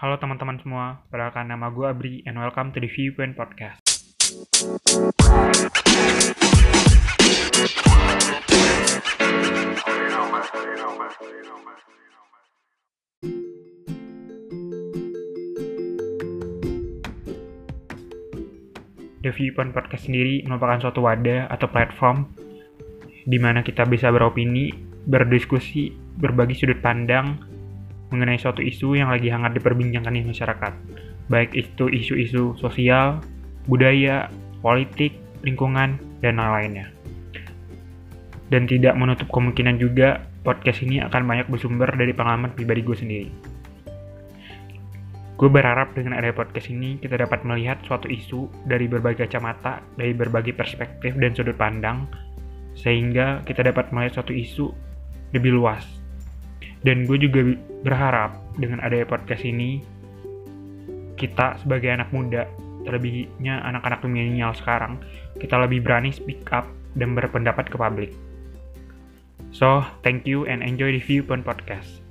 Halo teman-teman semua, perkenalkan nama gue Abri and welcome to the Viewpoint Podcast. The Viewpoint Podcast sendiri merupakan suatu wadah atau platform di mana kita bisa beropini, berdiskusi, berbagi sudut pandang mengenai suatu isu yang lagi hangat diperbincangkan di masyarakat. Baik itu isu-isu sosial, budaya, politik, lingkungan, dan lain-lainnya. Dan tidak menutup kemungkinan juga podcast ini akan banyak bersumber dari pengalaman pribadi gue sendiri. Gue berharap dengan ada podcast ini kita dapat melihat suatu isu dari berbagai kacamata, dari berbagai perspektif dan sudut pandang, sehingga kita dapat melihat suatu isu lebih luas. Dan gue juga berharap dengan adanya podcast ini, kita sebagai anak muda, terlebihnya anak-anak milenial sekarang, kita lebih berani speak up dan berpendapat ke publik. So, thank you and enjoy the Viewpoint Podcast.